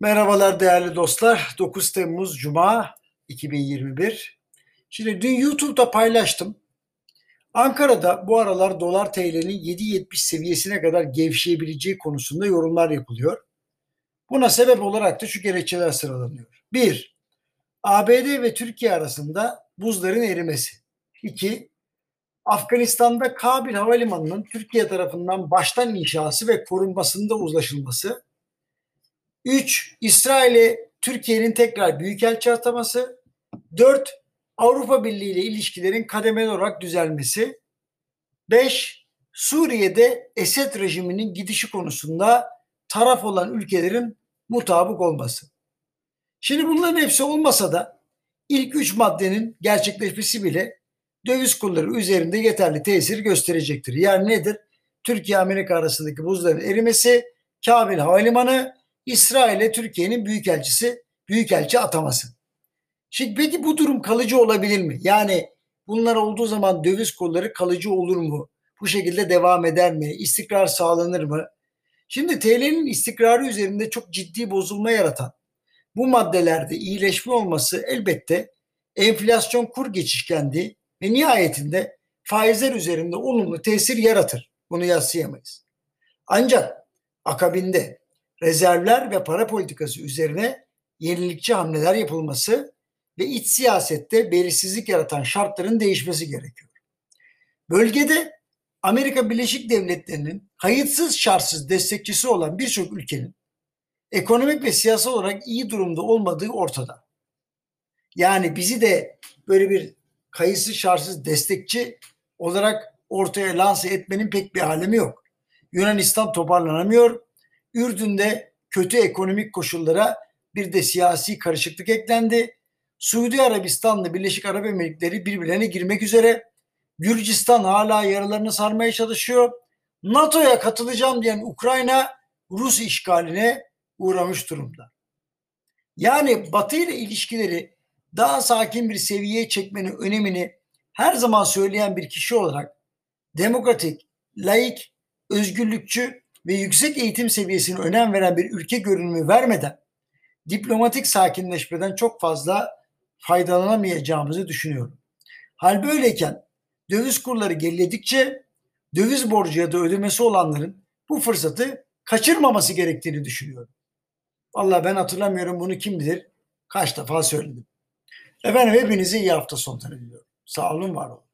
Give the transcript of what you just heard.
Merhabalar değerli dostlar. 9 Temmuz Cuma 2021. Şimdi dün YouTube'da paylaştım. Ankara'da bu aralar dolar TL'nin 7.70 seviyesine kadar gevşeyebileceği konusunda yorumlar yapılıyor. Buna sebep olarak da şu gerekçeler sıralanıyor. 1. ABD ve Türkiye arasında buzların erimesi. 2. Afganistan'da Kabil Havalimanı'nın Türkiye tarafından baştan inşası ve korunmasında uzlaşılması. 3. İsrail'e Türkiye'nin tekrar büyükelçi ataması. 4. Avrupa Birliği ile ilişkilerin kademeli olarak düzelmesi. 5. Suriye'de Esed rejiminin gidişi konusunda taraf olan ülkelerin mutabık olması. Şimdi bunların hepsi olmasa da ilk üç maddenin gerçekleşmesi bile döviz kurları üzerinde yeterli tesir gösterecektir. Yani nedir? Türkiye-Amerika arasındaki buzların erimesi, Kabil Havalimanı, İsrail'e Türkiye'nin büyükelçisi, büyükelçi ataması. Şimdi peki bu durum kalıcı olabilir mi? Yani bunlar olduğu zaman döviz kurları kalıcı olur mu? Bu şekilde devam eder mi? İstikrar sağlanır mı? Şimdi TL'nin istikrarı üzerinde çok ciddi bozulma yaratan bu maddelerde iyileşme olması elbette enflasyon kur geçişkenliği ve nihayetinde faizler üzerinde olumlu tesir yaratır. Bunu yatsıyamayız. Ancak akabinde rezervler ve para politikası üzerine yenilikçi hamleler yapılması ve iç siyasette belirsizlik yaratan şartların değişmesi gerekiyor. Bölgede Amerika Birleşik Devletleri'nin kayıtsız şartsız destekçisi olan birçok ülkenin ekonomik ve siyasal olarak iyi durumda olmadığı ortada. Yani bizi de böyle bir kayıtsız şartsız destekçi olarak ortaya lanse etmenin pek bir alemi yok. Yunanistan toparlanamıyor. Ürdün'de kötü ekonomik koşullara bir de siyasi karışıklık eklendi. Suudi Arabistan'la Birleşik Arap Emirlikleri birbirlerine girmek üzere. Gürcistan hala yaralarını sarmaya çalışıyor. NATO'ya katılacağım diyen Ukrayna Rus işgaline uğramış durumda. Yani Batı ile ilişkileri daha sakin bir seviyeye çekmenin önemini her zaman söyleyen bir kişi olarak demokratik, laik, özgürlükçü ve yüksek eğitim seviyesine önem veren bir ülke görünümü vermeden diplomatik sakinleşmeden çok fazla faydalanamayacağımızı düşünüyorum. Hal böyleyken döviz kurları geriledikçe döviz borcu ya da ödemesi olanların bu fırsatı kaçırmaması gerektiğini düşünüyorum. Vallahi ben hatırlamıyorum bunu kim bilir kaç defa söyledim. Efendim hepinize iyi hafta sonları diliyorum. Sağ olun, var olun.